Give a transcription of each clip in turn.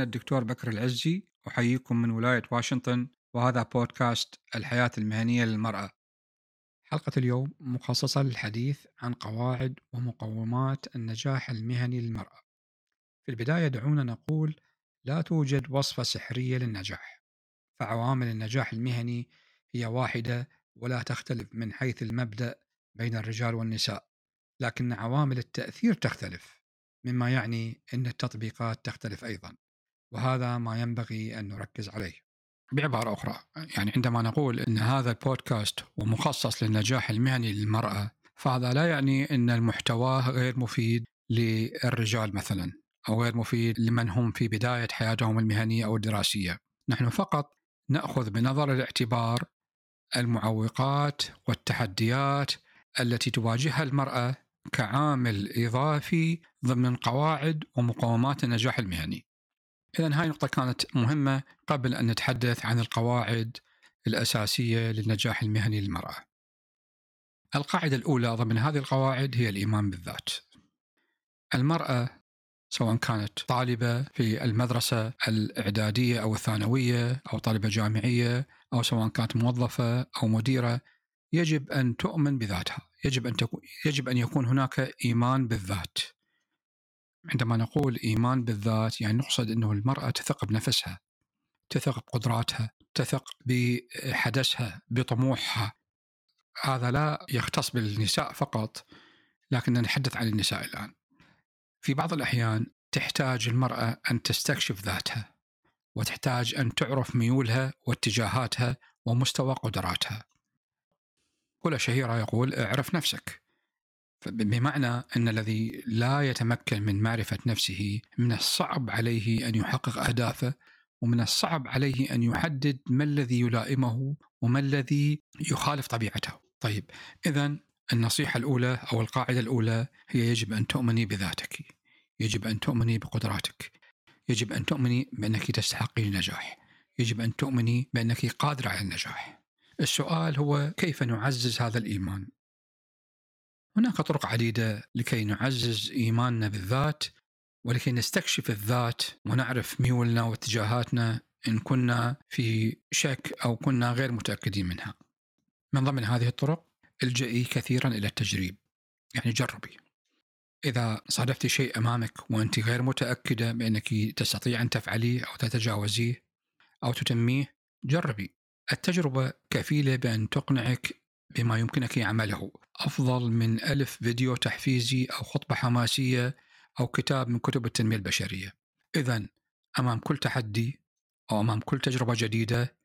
أنا الدكتور بكر العزي أحييكم من ولاية واشنطن وهذا بودكاست الحياة المهنية للمرأة. حلقة اليوم مخصصة للحديث عن قواعد ومقومات النجاح المهني للمرأة. في البداية دعونا نقول لا توجد وصفة سحرية للنجاح. فعوامل النجاح المهني هي واحدة ولا تختلف من حيث المبدأ بين الرجال والنساء لكن عوامل التأثير تختلف مما يعني أن التطبيقات تختلف أيضا. وهذا ما ينبغي أن نركز عليه. بعبارة أخرى يعني عندما نقول أن هذا البودكاست ومخصص للنجاح المهني للمرأة فهذا لا يعني أن المحتوى غير مفيد للرجال مثلا أو غير مفيد لمن هم في بداية حياتهم المهنية أو الدراسية. نحن فقط نأخذ بنظر الاعتبار المعوقات والتحديات التي تواجهها المرأة كعامل إضافي ضمن قواعد ومقومات النجاح المهني. إذا هاي النقطة كانت مهمة قبل أن نتحدث عن القواعد الأساسية للنجاح المهني للمرأة. القاعدة الأولى ضمن هذه القواعد هي الإيمان بالذات. المرأة سواء كانت طالبة في المدرسة الإعدادية أو الثانوية أو طالبة جامعية أو سواء كانت موظفة أو مديرة يجب أن تؤمن بذاتها. يجب أن تكون يجب أن يكون هناك إيمان بالذات. عندما نقول إيمان بالذات يعني نقصد أنه المرأة تثق بنفسها تثق بقدراتها تثق بحدثها بطموحها. هذا لا يختص بالنساء فقط لكن نتحدث عن النساء الآن. في بعض الأحيان تحتاج المرأة أن تستكشف ذاتها وتحتاج أن تعرف ميولها واتجاهاتها ومستوى قدراتها. مقولة شهيرة يقول اعرف نفسك. بمعنى أن الذي لا يتمكن من معرفة نفسه من الصعب عليه أن يحقق أهدافه ومن الصعب عليه أن يحدد ما الذي يلائمه وما الذي يخالف طبيعته طيب إذا النصيحة الأولى أو القاعدة الأولى هي يجب أن تؤمني بذاتك يجب أن تؤمني بقدراتك يجب أن تؤمني بأنك تستحقين النجاح يجب أن تؤمني بأنك قادرة على النجاح السؤال هو كيف نعزز هذا الإيمان؟ هناك طرق عديدة لكي نعزز إيماننا بالذات ولكي نستكشف الذات ونعرف ميولنا واتجاهاتنا إن كنا في شك أو كنا غير متأكدين منها. من ضمن هذه الطرق الجئي كثيرا إلى التجريب. يعني جربي. إذا صادفت شيء أمامك وأنت غير متأكدة بأنك تستطيع أن تفعليه أو تتجاوزيه أو تتميه جربي التجربة كفيلة بأن تقنعك بما يمكنك عمله. أفضل من ألف فيديو تحفيزي أو خطبة حماسية أو كتاب من كتب التنمية البشرية. إذا أمام كل تحدي أو أمام كل تجربة جديدة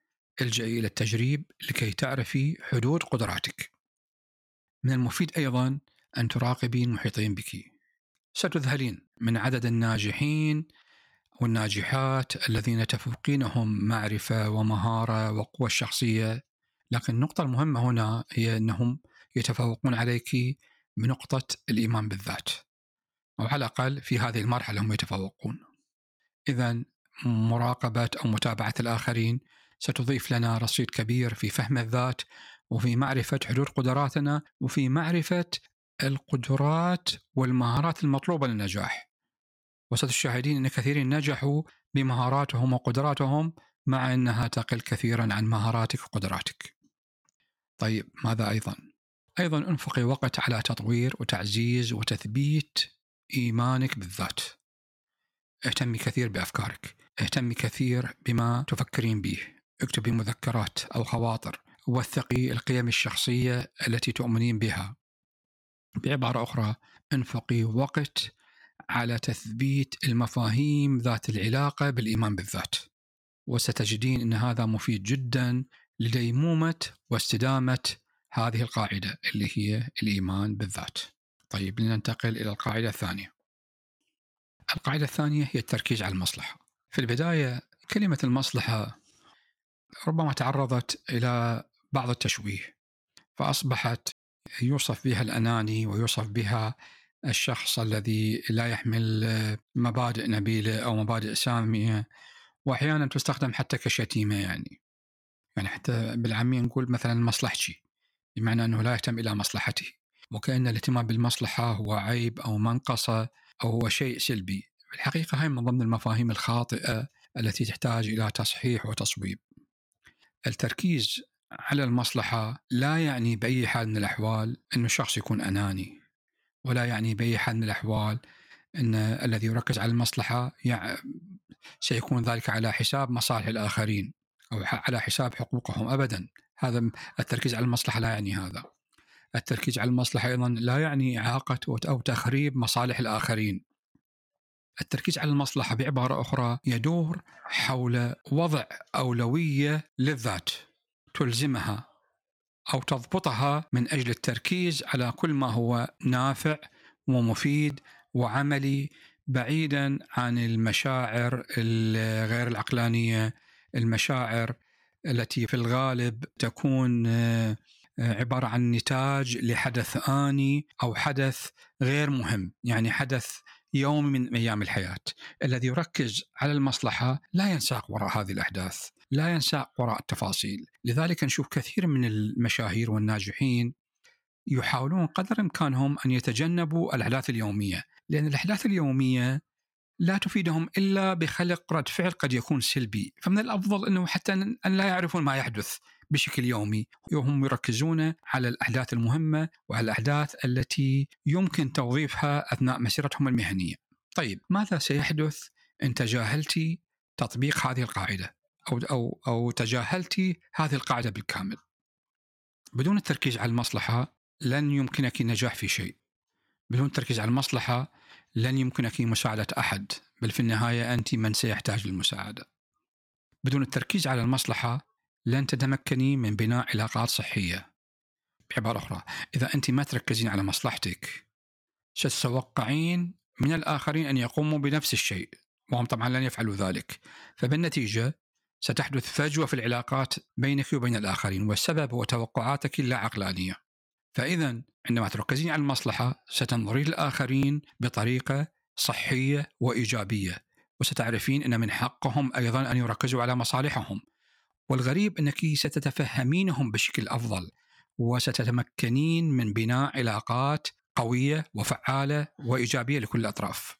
الجئي إلى التجريب لكي تعرفي حدود قدراتك. من المفيد أيضا أن تراقبين المحيطين بك. ستذهلين من عدد الناجحين والناجحات الذين تفوقينهم معرفة ومهارة وقوة الشخصية لكن النقطة المهمة هنا هي أنهم يتفوقون عليك بنقطة الإيمان بالذات أو على الأقل في هذه المرحلة هم يتفوقون. إذا مراقبة أو متابعة الآخرين ستضيف لنا رصيد كبير في فهم الذات وفي معرفة حدود قدراتنا وفي معرفة القدرات والمهارات المطلوبة للنجاح. وستشاهدين أن كثيرين نجحوا بمهاراتهم وقدراتهم مع أنها تقل كثيرا عن مهاراتك وقدراتك. طيب ماذا أيضا؟ أيضا انفقي وقت على تطوير وتعزيز وتثبيت إيمانك بالذات. اهتمي كثير بأفكارك. اهتمي كثير بما تفكرين به. اكتبي مذكرات أو خواطر. وثقي القيم الشخصية التي تؤمنين بها. بعبارة أخرى انفقي وقت على تثبيت المفاهيم ذات العلاقة بالإيمان بالذات. وستجدين أن هذا مفيد جدا لديمومة واستدامة هذه القاعدة اللي هي الإيمان بالذات. طيب لننتقل إلى القاعدة الثانية. القاعدة الثانية هي التركيز على المصلحة. في البداية كلمة المصلحة ربما تعرضت إلى بعض التشويه فأصبحت يوصف بها الأناني ويوصف بها الشخص الذي لا يحمل مبادئ نبيلة أو مبادئ سامية وأحيانا تستخدم حتى كشتيمة يعني. يعني حتى بالعامية نقول مثلا مصلحتي بمعنى أنه لا يهتم إلى مصلحته. وكأن الاهتمام بالمصلحة هو عيب أو منقصة أو هو شيء سلبي. الحقيقة هاي من ضمن المفاهيم الخاطئة التي تحتاج إلى تصحيح وتصويب. التركيز على المصلحة لا يعني بأي حال من الأحوال أن الشخص يكون أناني ولا يعني بأي حال من الأحوال أن الذي يركز على المصلحة سيكون ذلك على حساب مصالح الآخرين. أو على حساب حقوقهم أبدا. هذا التركيز على المصلحة لا يعني هذا. التركيز على المصلحة أيضا لا يعني إعاقة أو تخريب مصالح الآخرين. التركيز على المصلحة بعبارة أخرى يدور حول وضع أولوية للذات. تلزمها أو تضبطها من أجل التركيز على كل ما هو نافع ومفيد وعملي بعيدا عن المشاعر الغير العقلانية المشاعر التي في الغالب تكون آه، عبارة عن نتاج لحدث آني أو حدث غير مهم يعني حدث يوم من أيام الحياة الذي يركز على المصلحة لا ينساق وراء هذه الأحداث لا ينساق وراء التفاصيل. لذلك نشوف كثير من المشاهير والناجحين يحاولون قدر امكانهم أن يتجنبوا الأحداث اليومية لأن الأحداث اليومية لا تفيدهم إلا بخلق رد فعل قد يكون سلبي، فمن الأفضل إنه حتى ان لا يعرفون ما يحدث بشكل يومي، وهم يركزون على الأحداث المهمة وعلى الاحداث التي يمكن توظيفها أثناء مسيرتهم المهنية. طيب ماذا سيحدث إن تجاهلت تطبيق هذه القاعدة أو أو أو تجاهلت هذه القاعدة بالكامل؟ بدون التركيز على المصلحة لن يمكنك النجاح في شيء. بدون التركيز على المصلحة لن يمكنك مساعدة أحد بل في النهاية أنت من سيحتاج للمساعدة. بدون التركيز على المصلحة لن تتمكني من بناء علاقات صحية. بعبارة أخرى إذا أنت ما تركزين على مصلحتك ستتوقعين من الآخرين أن يقوموا بنفس الشيء وهم طبعا لن يفعلوا ذلك. فبالنتيجة ستحدث فجوة في العلاقات بينك وبين الآخرين والسبب هو توقعاتك اللا عقلانية فإذا عندما تركزين على المصلحة ستنظرين للآخرين بطريقة صحية وإيجابية وستعرفين أن من حقهم أيضا أن يركزوا على مصالحهم. والغريب أنك ستتفهمينهم بشكل أفضل وستتمكنين من بناء علاقات قوية وفعالة وإيجابية لكل الأطراف.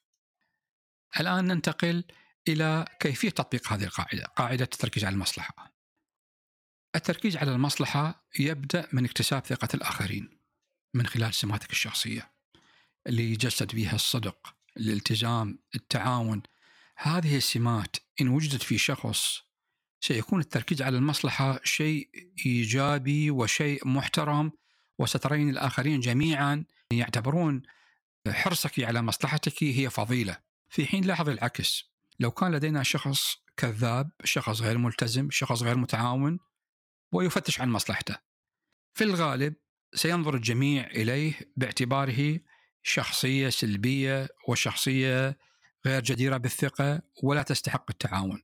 الآن ننتقل إلى كيفية تطبيق هذه القاعدة قاعدة التركيز على المصلحة. التركيز على المصلحة يبدأ من اكتساب ثقة الآخرين من خلال سماتك الشخصية اللي يجسد فيها الصدق الالتزام التعاون. هذه السمات إن وجدت في شخص سيكون التركيز على المصلحة شيء إيجابي وشيء محترم وسترين الآخرين جميعا يعتبرون حرصك على مصلحتك هي فضيلة. في حين لاحظ العكس لو كان لدينا شخص كذاب شخص غير ملتزم شخص غير متعاون ويفتش عن مصلحته. في الغالب سينظر الجميع إليه باعتباره شخصية سلبية وشخصية غير جديرة بالثقة ولا تستحق التعاون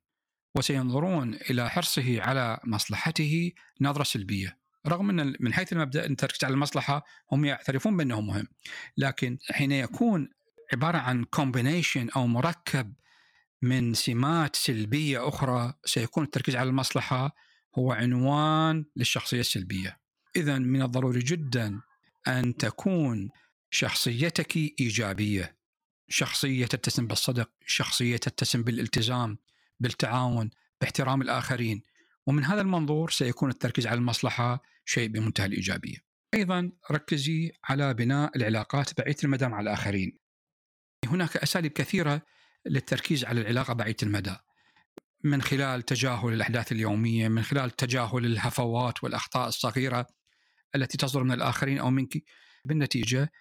وسينظرون إلى حرصه على مصلحته نظرة سلبية. رغم إن من حيث المبدأ إن تركز على المصلحة هم يعترفون بأنه مهم لكن حين يكون عبارة عن combination أو مركب من سمات سلبية أخرى سيكون التركيز على المصلحة هو عنوان للشخصية السلبية. اذا من الضروري جدا أن تكون شخصيتك إيجابية. شخصية تتسم بالصدق، شخصية تتسم بالالتزام، بالتعاون، باحترام الآخرين. ومن هذا المنظور سيكون التركيز على المصلحة شيء بمنتهى الإيجابية. أيضا ركزي على بناء العلاقات بعيده المدى مع الآخرين. هناك أساليب كثيرة للتركيز على العلاقة بعيده المدى. من خلال تجاهل الأحداث اليومية، من خلال تجاهل الهفوات والأخطاء الصغيرة التي تصدر من الآخرين أو منك. بالنتيجة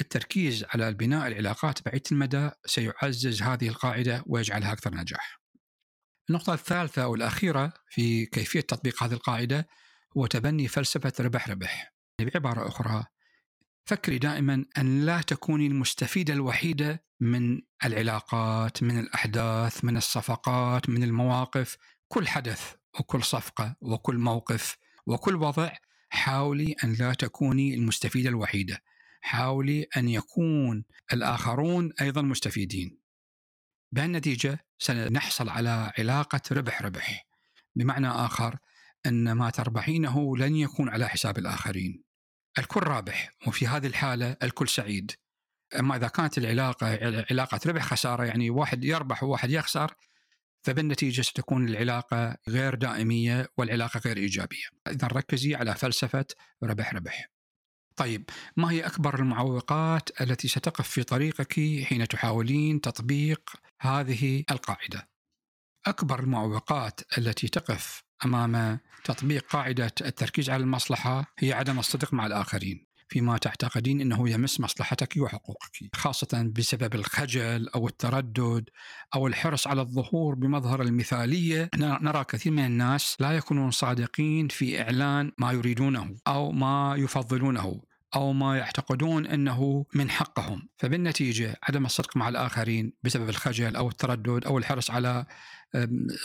التركيز على بناء العلاقات بعيده المدى سيعزز هذه القاعدة ويجعلها أكثر نجاح. النقطة الثالثة والأخيرة في كيفية تطبيق هذه القاعدة هو تبني فلسفة ربح ربح. بعبارة أخرى فكري دائما أن لا تكوني المستفيدة الوحيدة من العلاقات من الأحداث من الصفقات من المواقف. كل حدث وكل صفقة وكل موقف وكل وضع حاولي أن لا تكوني المستفيدة الوحيدة. حاولي أن يكون الآخرون أيضا مستفيدين. بهالنتيجة سنحصل على علاقة ربح ربح. بمعنى آخر أن ما تربحينه لن يكون على حساب الآخرين. الكل رابح وفي هذه الحالة الكل سعيد أما إذا كانت العلاقة علاقة ربح خسارة يعني واحد يربح وواحد يخسر فبالنتيجة ستكون العلاقة غير دائمية والعلاقة غير إيجابية. اذا ركزي على فلسفة ربح ربح. طيب ما هي أكبر المعوقات التي ستقف في طريقك حين تحاولين تطبيق هذه القاعدة؟ أكبر المعوقات التي تقف أمام تطبيق قاعدة التركيز على المصلحة هي عدم الصدق مع الآخرين. فيما تعتقدين إنه يمس مصلحتك وحقوقك، خاصة بسبب الخجل أو التردد أو الحرص على الظهور بمظهر المثالية، نرى كثير من الناس لا يكونون صادقين في إعلان ما يريدونه أو ما يفضلونه أو ما يعتقدون إنه من حقهم، فبالنتيجة عدم الصدق مع الآخرين بسبب الخجل أو التردد أو الحرص على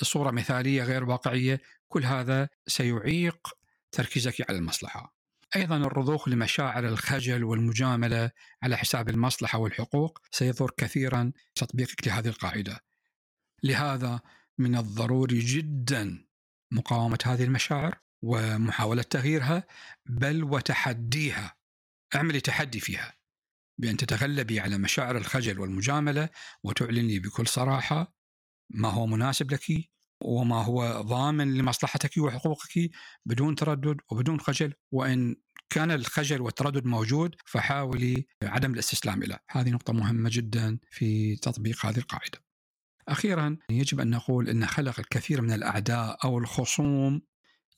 صورة مثالية غير واقعية، كل هذا سيعيق تركيزك على المصلحة. أيضا الرضوخ لمشاعر الخجل والمجاملة على حساب المصلحة والحقوق سيضر كثيرا تطبيقك لهذه القاعدة. لهذا من الضروري جدا مقاومة هذه المشاعر ومحاولة تغييرها بل وتحديها. أعملي تحدي فيها بأن تتغلبي على مشاعر الخجل والمجاملة وتعلني بكل صراحة ما هو مناسب لك وما هو ضامن لمصلحتك وحقوقك بدون تردد وبدون خجل. وإن كان الخجل والتردد موجود فحاولي عدم الاستسلام له هذه نقطة مهمة جدا في تطبيق هذه القاعدة. أخيرا يجب أن نقول أن خلق الكثير من الأعداء أو الخصوم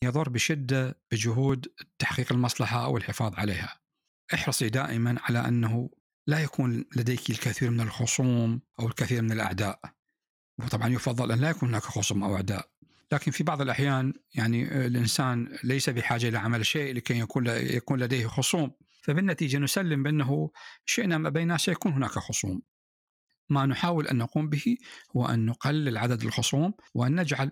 يضر بشدة بجهود تحقيق المصلحة أو الحفاظ عليها. احرصي دائما على أنه لا يكون لديك الكثير من الخصوم أو الكثير من الأعداء وطبعا يفضل أن لا يكون هناك خصم أو أعداء. لكن في بعض الأحيان يعني الإنسان ليس بحاجة إلى عمل شيء لكي يكون يكون لديه خصوم. فبالنتيجة نسلم بأنه شئنا ما بيننا سيكون هناك خصوم. ما نحاول أن نقوم به هو أن نقلل عدد الخصوم وأن نجعل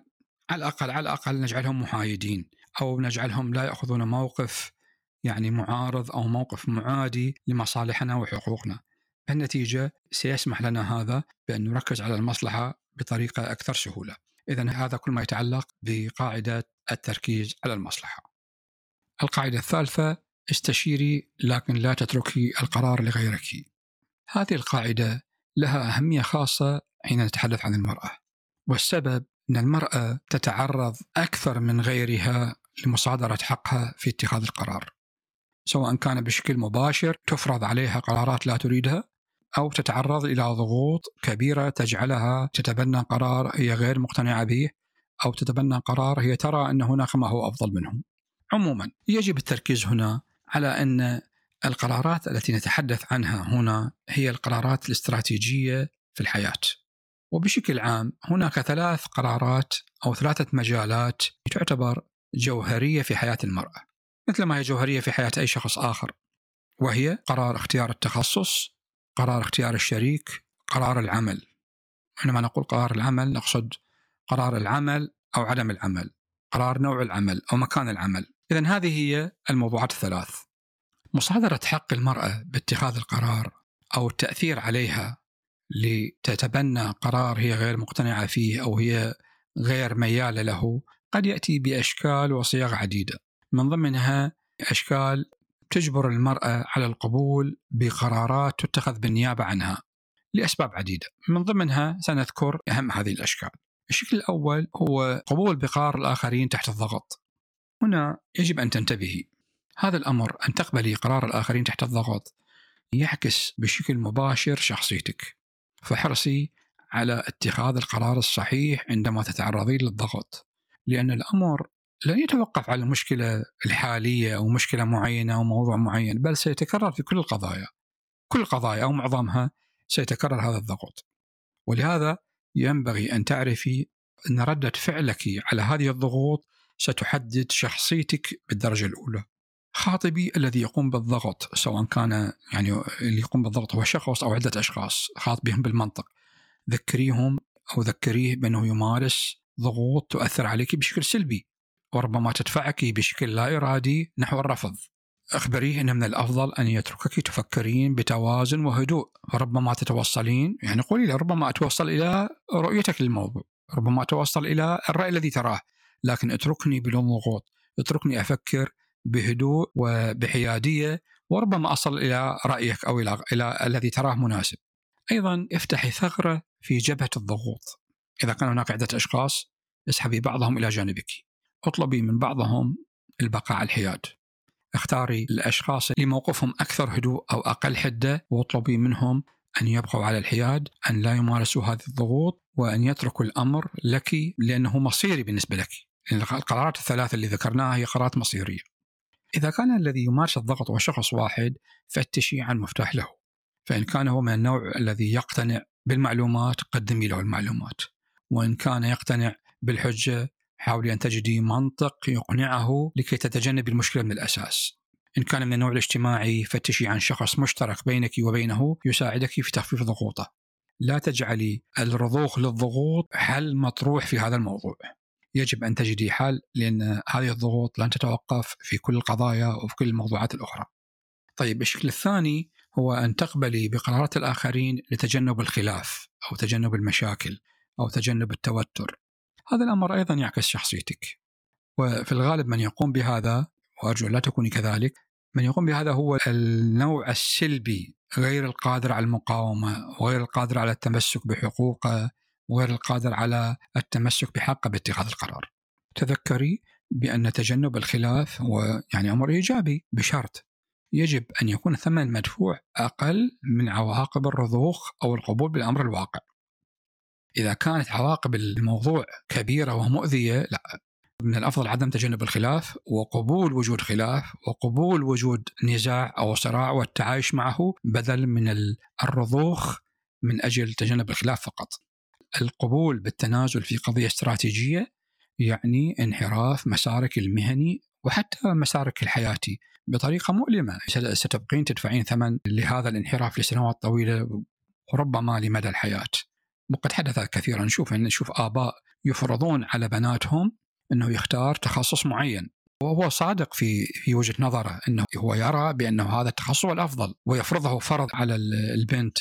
على الأقل على الأقل نجعلهم محايدين أو نجعلهم لا يأخذون موقف يعني معارض أو موقف معادي لمصالحنا وحقوقنا. النتيجة سيسمح لنا هذا بأن نركز على المصلحة بطريقة أكثر سهولة. اذا هذا كل ما يتعلق بقاعدة التركيز على المصلحة. القاعدة الثالثة استشيري لكن لا تتركي القرار لغيرك. هذه القاعدة لها أهمية خاصة حين نتحدث عن المرأة. والسبب أن المرأة تتعرض أكثر من غيرها لمصادرة حقها في اتخاذ القرار. سواء كان بشكل مباشر تفرض عليها قرارات لا تريدها أو تتعرض إلى ضغوط كبيرة تجعلها تتبنى قرار هي غير مقتنعة به أو تتبنى قرار هي ترى أن هناك ما هو أفضل منه. عموما يجب التركيز هنا على أن القرارات التي نتحدث عنها هنا هي القرارات الاستراتيجية في الحياة. وبشكل عام هناك ثلاث قرارات أو ثلاثة مجالات تعتبر جوهرية في حياة المرأة. مثل ما هي جوهرية في حياة أي شخص آخر وهي قرار اختيار التخصص قرار اختيار الشريك قرار العمل. عندما نقول قرار العمل نقصد قرار العمل أو عدم العمل قرار نوع العمل أو مكان العمل. إذا هذه هي الموضوعات الثلاث. مصادرة حق المرأة باتخاذ القرار أو التأثير عليها لتتبنى قرار هي غير مقتنعة فيه أو هي غير ميالة له قد يأتي بأشكال وصيغ عديدة. من ضمنها أشكال تجبر المرأة على القبول بقرارات تتخذ بالنيابة عنها لأسباب عديدة. من ضمنها سنذكر أهم هذه الأشكال. الشكل الأول هو قبول بقرار الآخرين تحت الضغط. هنا يجب أن تنتبهي. هذا الأمر أن تقبلي قرار الآخرين تحت الضغط يعكس بشكل مباشر شخصيتك. فحرصي على اتخاذ القرار الصحيح عندما تتعرضين للضغط لأن الأمر لن يتوقف على المشكلة الحالية أو مشكلة معينة أو موضوع معين بل سيتكرر في كل القضايا. كل القضايا أو معظمها سيتكرر هذا الضغط ولهذا ينبغي أن تعرفي أن ردة فعلك على هذه الضغوط ستحدد شخصيتك بالدرجة الأولى. خاطبي الذي يقوم بالضغط سواء كان يعني اللي يقوم بالضغط هو شخص أو عدة أشخاص خاطبهم بالمنطق. ذكريهم أو ذكريه بأنه يمارس ضغوط تؤثر عليك بشكل سلبي. وربما تدفعك بشكل لا إرادي نحو الرفض. أخبريه أن من الأفضل أن يتركك تفكرين بتوازن وهدوء. ربما تتوصلين يعني قولي له ربما أتوصل إلى رؤيتك للموضوع. ربما أتوصل إلى الرأي الذي تراه. لكن اتركني بدون ضغوط اتركني أفكر بهدوء وبحيادية. وربما أصل إلى رأيك أو إلى, إلى الذي تراه مناسب. أيضا افتحي ثغرة في جبهة الضغوط. إذا كان هناك عدة أشخاص اسحبي بعضهم إلى جانبك. اطلبي من بعضهم البقاء على الحياد. اختاري الأشخاص اللي موقفهم أكثر هدوء أو أقل حدة واطلبي منهم أن يبقوا على الحياد أن لا يمارسوا هذه الضغوط وأن يتركوا الأمر لك لأنه مصيري بالنسبة لك. لأن القرارات الثلاثة اللي ذكرناها هي قرارات مصيرية. إذا كان الذي يمارس الضغط هو شخص واحد فتشي عن مفتاح له. فإن كان هو من النوع الذي يقتنع بالمعلومات قدمي له المعلومات. وإن كان يقتنع بالحجة حاولي أن تجدي منطق يقنعه لكي تتجنب المشكلة من الأساس. إن كان من النوع الاجتماعي فتشي عن شخص مشترك بينك وبينه يساعدك في تخفيف ضغوطه. لا تجعلي الرضوخ للضغوط حل مطروح في هذا الموضوع. يجب أن تجدي حل لأن هذه الضغوط لن تتوقف في كل القضايا وفي كل الموضوعات الأخرى. طيب الشكل الثاني هو أن تقبلي بقرارات الآخرين لتجنب الخلاف أو تجنب المشاكل أو تجنب التوتر. هذا الأمر أيضا يعكس شخصيتك. وفي الغالب من يقوم بهذا وأرجو لا تكوني كذلك من يقوم بهذا هو النوع السلبي غير القادر على المقاومة وغير القادر على التمسك بحقوقه وغير القادر على التمسك بحقه باتخاذ القرار. تذكري بأن تجنب الخلاف هو يعني أمر إيجابي بشرط يجب أن يكون الثمن المدفوع أقل من عواقب الرضوخ أو القبول بالأمر الواقع. إذا كانت عواقب الموضوع كبيرة ومؤذية لا من الأفضل عدم تجنب الخلاف وقبول وجود خلاف وقبول وجود نزاع أو صراع والتعايش معه بدل من الرضوخ من أجل تجنب الخلاف فقط. القبول بالتنازل في قضية استراتيجية يعني انحراف مسارك المهني وحتى مسارك الحياتي بطريقة مؤلمة ستبقين تدفعين ثمن لهذا الانحراف لسنوات طويلة وربما لمدى الحياة. وقد حدث كثيرا نشوف نشوف آباء يفرضون على بناتهم إنه يختار تخصص معين وهو صادق في في وجهة نظره إنه هو يرى بأنه هذا التخصص هو الأفضل ويفرضه فرض على البنت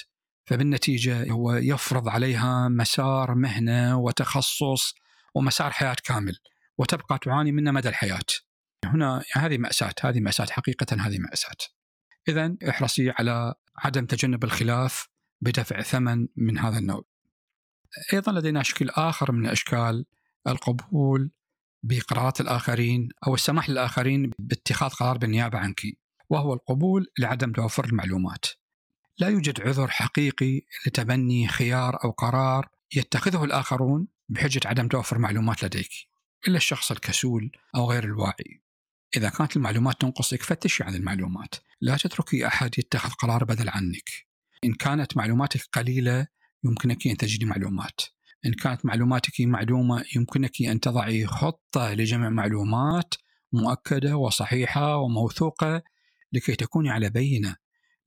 فبالنتيجة هو يفرض عليها مسار مهنة وتخصص ومسار حياة كامل وتبقى تعاني منه مدى الحياة. هنا هذه مأساة، هذه مأساة حقيقه هذه مأساة. اذا احرصي على عدم تجنب الخلاف بدفع ثمن من هذا النوع. أيضا لدينا شكل آخر من أشكال القبول بقرارات الآخرين أو السماح للآخرين باتخاذ قرار بالنيابة عنك وهو القبول لعدم توفر المعلومات. لا يوجد عذر حقيقي لتبني خيار أو قرار يتخذه الآخرون بحجة عدم توفر معلومات لديك إلا الشخص الكسول أو غير الواعي. إذا كانت المعلومات تنقصك فتشي عن المعلومات لا تتركي أحد يتخذ قرار بدل عنك. إن كانت معلوماتك قليلة يمكنك أن تجدي معلومات. إن كانت معلوماتك معلومة يمكنك أن تضعي خطة لجمع معلومات مؤكدة وصحيحة وموثوقة لكي تكوني على بينة.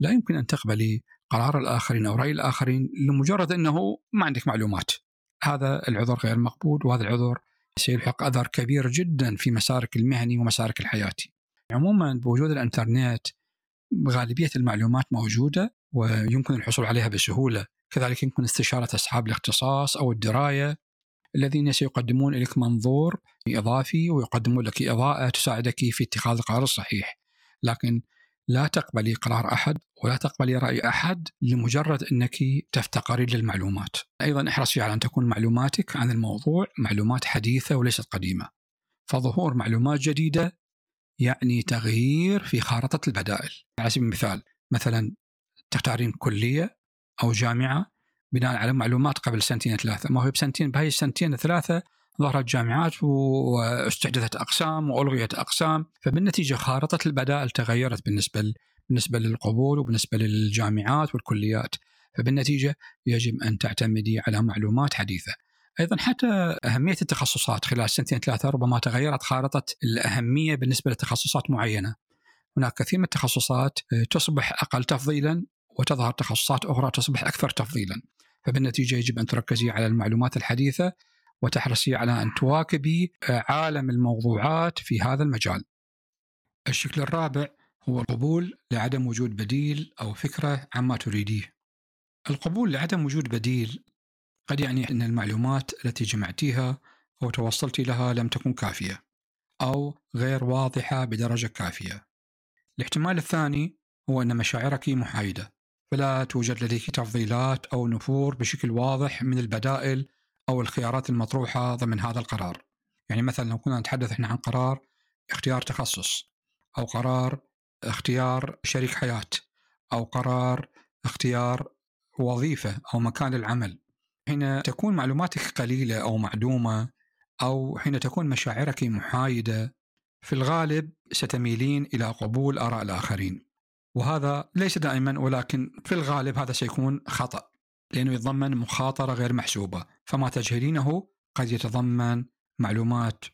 لا يمكن أن تقبلي قرار الآخرين أو رأي الآخرين لمجرد أنه ما عندك معلومات. هذا العذر غير مقبول وهذا العذر سيلحق أثر كبير جدا في مسارك المهني ومسارك الحياتي. عموما بوجود الإنترنت غالبية المعلومات موجودة ويمكن الحصول عليها بسهولة. كذلك يمكن استشارة أصحاب الاختصاص أو الدراية الذين سيقدمون لك منظور إضافي ويقدمون لك إضاءة تساعدك في اتخاذ القرار الصحيح. لكن لا تقبلي قرار أحد ولا تقبلي رأي أحد لمجرد أنك تفتقرين للمعلومات. أيضا احرصي على أن تكون معلوماتك عن الموضوع معلومات حديثة وليست قديمة. فظهور معلومات جديدة يعني تغيير في خارطة البدائل. على سبيل المثال مثلا تختارين كلية أو جامعة بناء على معلومات قبل سنتين ثلاثة، ما هو بسنتين بهاي السنتين الثلاثه ظهرت جامعات واستحدثت أقسام وألغيت أقسام، فبالنتيجة خارطه البدائل تغيرت بالنسبة بالنسبة للقبول وبالنسبة للجامعات والكليات، فبالنتيجة يجب أن تعتمدي على معلومات حديثة. أيضا حتى أهمية التخصصات خلال سنتين ثلاثة ربما تغيرت خارطه الأهمية بالنسبة لتخصصات معينة. هناك كثير من التخصصات تصبح أقل تفضيلا وتظهر تخصصات أخرى تصبح أكثر تفضيلا. فبالنتيجة يجب أن تركزي على المعلومات الحديثة وتحرصي على أن تواكبي عالم الموضوعات في هذا المجال. الشكل الرابع هو القبول لعدم وجود بديل أو فكرة عما تريديه. القبول لعدم وجود بديل قد يعني أن المعلومات التي جمعتيها أو توصلت لها لم تكن كافية أو غير واضحة بدرجة كافية. الاحتمال الثاني هو أن مشاعرك محايدة. فلا توجد لديك تفضيلات أو نفور بشكل واضح من البدائل أو الخيارات المطروحة ضمن هذا القرار. يعني مثلا لو كنا نتحدث إحنا عن قرار اختيار تخصص أو قرار اختيار شريك حياة أو قرار اختيار وظيفة أو مكان العمل حين تكون معلوماتك قليلة أو معدومة أو حين تكون مشاعرك محايدة في الغالب ستميلين إلى قبول آراء الآخرين. وهذا ليس دائما ولكن في الغالب هذا سيكون خطأ لأنه يتضمن مخاطرة غير محسوبة. فما تجهلينه قد يتضمن معلومات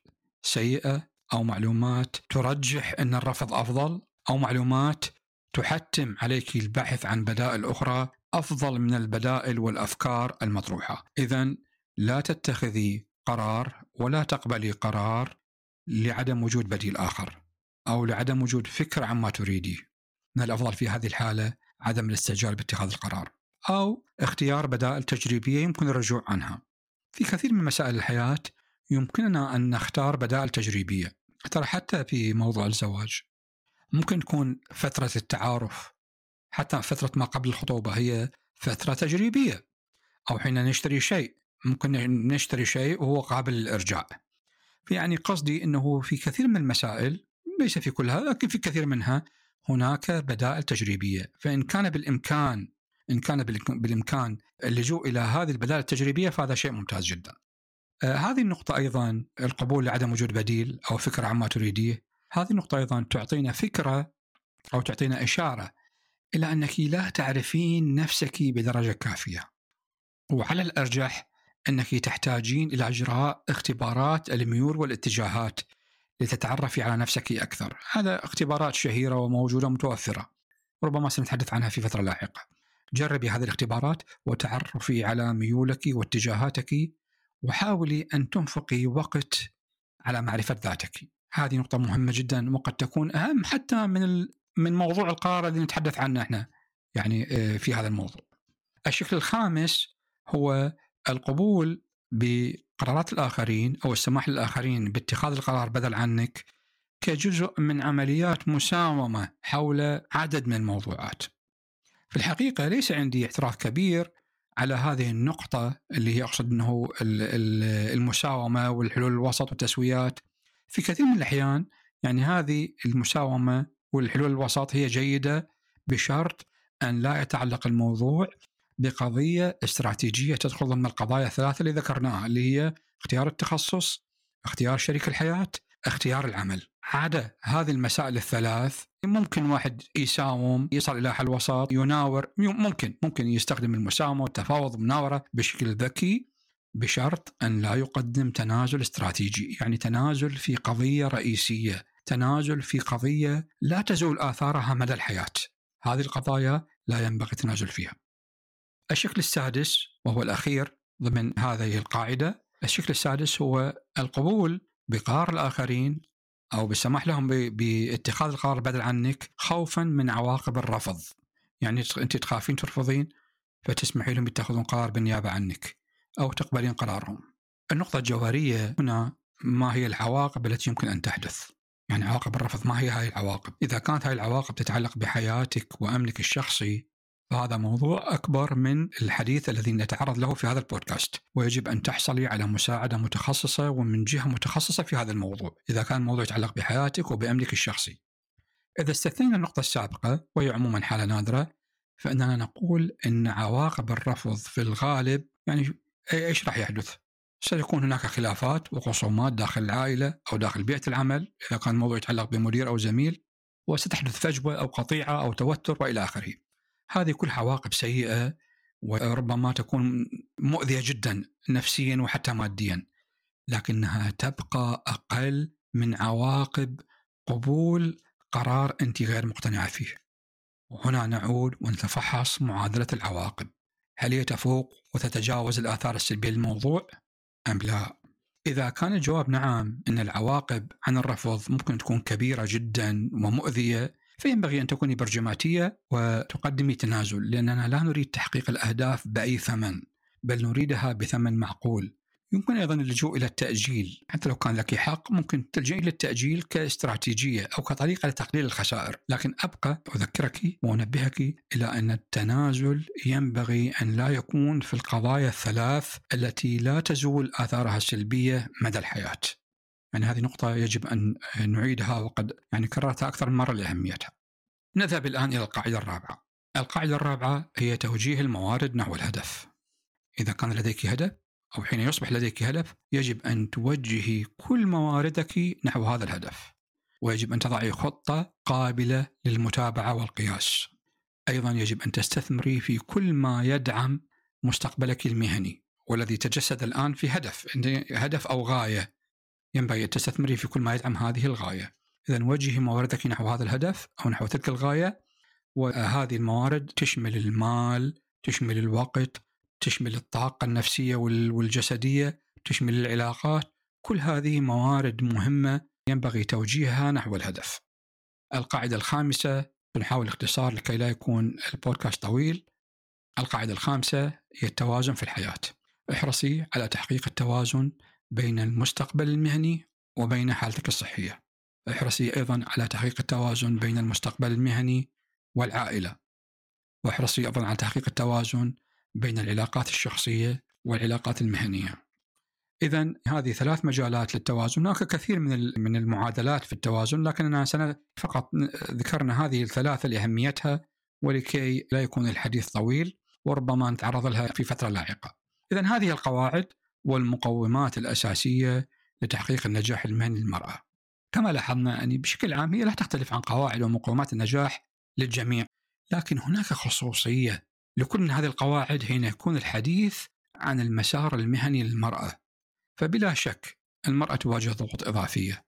سيئة أو معلومات ترجح أن الرفض أفضل أو معلومات تحتم عليك البحث عن بدائل أخرى أفضل من البدائل والأفكار المطروحة. إذا لا تتخذي قرار ولا تقبلي قرار لعدم وجود بديل آخر أو لعدم وجود فكرة عما تريدي. من الأفضل في هذه الحالة عدم الاستعجال باتخاذ القرار أو اختيار بدائل تجريبية يمكن الرجوع عنها. في كثير من مسائل الحياة يمكننا أن نختار بدائل تجريبية ترى حتى في موضوع الزواج. ممكن تكون فترة التعارف حتى فترة ما قبل الخطوبة هي فترة تجريبية أو حين نشتري شيء ممكن نشتري شيء وهو قابل للإرجاع. يعني قصدي أنه في كثير من المسائل ليس في كلها لكن في كثير منها هناك بدائل تجريبية. فإن كان بالإمكان إن كان بالإمكان اللجوء إلى هذه البدائل التجريبية فهذا شيء ممتاز جدا. آه هذه النقطة أيضا القبول لعدم وجود بديل أو فكرة عما تريديه. هذه النقطة أيضا تعطينا فكرة أو تعطينا إشارة إلى أنك لا تعرفين نفسك بدرجة كافية. وعلى الأرجح أنك تحتاجين إلى إجراء اختبارات الميول والاتجاهات لتتعرفي على نفسك أكثر. هذا اختبارات شهيرة وموجودة متوفرة. ربما سنتحدث عنها في فترة لاحقة. جربي هذه الاختبارات وتعرفي على ميولك واتجاهاتك وحاولي أن تنفقي وقت على معرفة ذاتك. هذه نقطة مهمة جدا وقد تكون أهم حتى من من موضوع القرار الذي نتحدث عنه إحنا يعني آه، في هذا الموضوع. الشكل الخامس هو القبول بقرارات الآخرين أو السماح للآخرين باتخاذ القرار بدل عنك كجزء من عمليات مساومة حول عدد من الموضوعات. في الحقيقة ليس عندي اعتراف كبير على هذه النقطة اللي هي أقصد أنه المساومة والحلول الوسط والتسويات. في كثير من الأحيان يعني هذه المساومة والحلول الوسط هي جيدة بشرط أن لا يتعلق الموضوع بقضية استراتيجية تدخل ضمن القضايا الثلاثة اللي ذكرناها اللي هي اختيار التخصص، اختيار شريك الحياة، اختيار العمل. عدا هذه المسائل الثلاث ممكن واحد يساوم يصل إلى حل وسط يناور ممكن ممكن يستخدم المساومة والتفاوض والمناوره بشكل ذكي بشرط أن لا يقدم تنازل استراتيجي، يعني تنازل في قضية رئيسية، تنازل في قضية لا تزول آثارها مدى الحياة. هذه القضايا لا ينبغي التنازل فيها. الشكل السادس وهو الأخير ضمن هذه القاعدة الشكل السادس هو القبول بقرار الآخرين أو بالسماح لهم باتخاذ القرار بدل عنك خوفا من عواقب الرفض. يعني أنت تخافين ترفضين فتسمحي لهم يتخذون قرار بالنيابة عنك أو تقبلين قرارهم. النقطة الجوهرية هنا ما هي العواقب التي يمكن أن تحدث؟ يعني عواقب الرفض ما هي هاي العواقب؟ إذا كانت هاي العواقب تتعلق بحياتك وأمنك الشخصي فهذا موضوع أكبر من الحديث الذي نتعرض له في هذا البودكاست ويجب أن تحصلي على مساعدة متخصصة ومن جهة متخصصة في هذا الموضوع إذا كان الموضوع يتعلق بحياتك وبأمنك الشخصي إذا استثنينا النقطة السابقة وهي عموما حالة نادرة فإننا نقول أن عواقب الرفض في الغالب يعني إيش راح يحدث؟ سيكون هناك خلافات وخصومات داخل العائلة أو داخل بيئة العمل إذا كان الموضوع يتعلق بمدير أو زميل وستحدث فجوة أو قطيعة أو توتر وإلى آخره هذه كل عواقب سيئة وربما تكون مؤذية جدا نفسيا وحتى ماديا لكنها تبقى أقل من عواقب قبول قرار أنت غير مقتنعة فيه. وهنا نعود ونتفحص معادلة العواقب. هل هي تفوق وتتجاوز الآثار السلبية للموضوع أم لا؟ إذا كان الجواب نعم إن العواقب عن الرفض ممكن تكون كبيرة جدا ومؤذية فينبغي أن تكوني برجماتية وتقدمي تنازل لأننا لا نريد تحقيق الأهداف بأي ثمن بل نريدها بثمن معقول. يمكن أيضا اللجوء إلى التأجيل. حتى لو كان لك حق ممكن تلجئي إلى التأجيل كاستراتيجية أو كطريقة لتقليل الخسائر. لكن أبقى أذكرك وأنبهك إلى أن التنازل ينبغي أن لا يكون في القضايا الثلاث التي لا تزول آثارها السلبية مدى الحياة. يعني هذه نقطة يجب أن نعيدها وقد يعني كررتها أكثر من مرة لأهميتها. نذهب الآن إلى القاعدة الرابعة. القاعدة الرابعة هي توجيه الموارد نحو الهدف. إذا كان لديك هدف أو حين يصبح لديك هدف يجب أن توجهي كل مواردك نحو هذا الهدف. ويجب أن تضعي خطة قابلة للمتابعة والقياس. أيضا يجب أن تستثمري في كل ما يدعم مستقبلك المهني والذي تجسد الآن في هدف هدف أو غاية. ينبغي أن تستثمري في كل ما يدعم هذه الغاية. إذا وجهي مواردك نحو هذا الهدف أو نحو تلك الغاية وهذه الموارد تشمل المال تشمل الوقت تشمل الطاقة النفسية والجسدية تشمل العلاقات. كل هذه موارد مهمة ينبغي توجيهها نحو الهدف. القاعدة الخامسة بنحاول اختصار لكي لا يكون البودكاست طويل. القاعدة الخامسة هي التوازن في الحياة. احرصي على تحقيق التوازن بين المستقبل المهني وبين حالتك الصحية احرصي أيضا على تحقيق التوازن بين المستقبل المهني والعائلة واحرصي أيضا على تحقيق التوازن بين العلاقات الشخصية والعلاقات المهنية. اذا هذه ثلاث مجالات للتوازن، هناك كثير من من المعادلات في التوازن لكننا فقط ذكرنا هذه الثلاثة لأهميتها ولكي لا يكون الحديث طويل وربما نتعرض لها في فترة لاحقة. اذا هذه القواعد والمقومات الأساسية لتحقيق النجاح المهني للمرأة. كما لاحظنا يعني بشكل عام هي لا تختلف عن قواعد ومقومات النجاح للجميع، لكن هناك خصوصية لكل من هذه القواعد حين يكون الحديث عن المسار المهني للمرأة فبلا شك المرأة تواجه ضغوط إضافية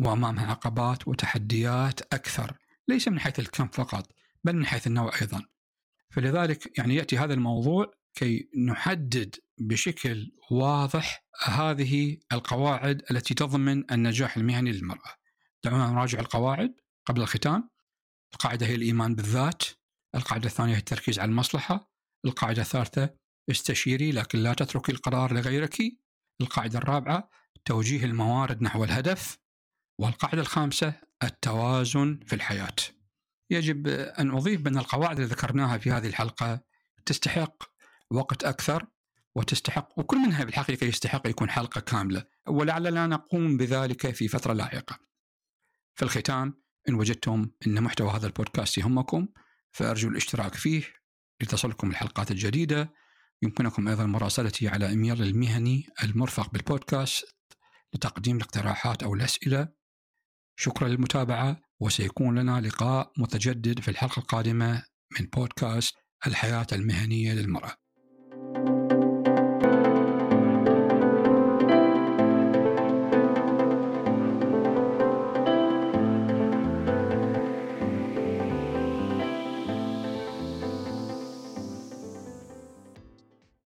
وأمامها عقبات وتحديات أكثر ليس من حيث الكم فقط بل من حيث النوع أيضا فلذلك يعني يأتي هذا الموضوع كي نحدد بشكل واضح هذه القواعد التي تضمن النجاح المهني للمرأة. دعونا نراجع القواعد قبل الختام. القاعدة هي الإيمان بالذات. القاعدة الثانية هي التركيز على المصلحة. القاعدة الثالثة استشيري لكن لا تتركي القرار لغيرك. القاعدة الرابعة توجيه الموارد نحو الهدف. والقاعدة الخامسة التوازن في الحياة. يجب أن أضيف بأن القواعد اللي ذكرناها في هذه الحلقة تستحق وقت أكثر. وتستحق وكل منها بالحقيقة يستحق يكون حلقة كاملة. ولعلنا نقوم بذلك في فترة لاحقة. في الختام إن وجدتم أن محتوى هذا البودكاست يهمكم فأرجو الاشتراك فيه لتصلكم الحلقات الجديدة. يمكنكم أيضا مراسلتي على إيميل المهني المرفق بالبودكاست لتقديم الاقتراحات أو الأسئلة. شكرا للمتابعة وسيكون لنا لقاء متجدد في الحلقة القادمة من بودكاست الحياة المهنية للمرأة.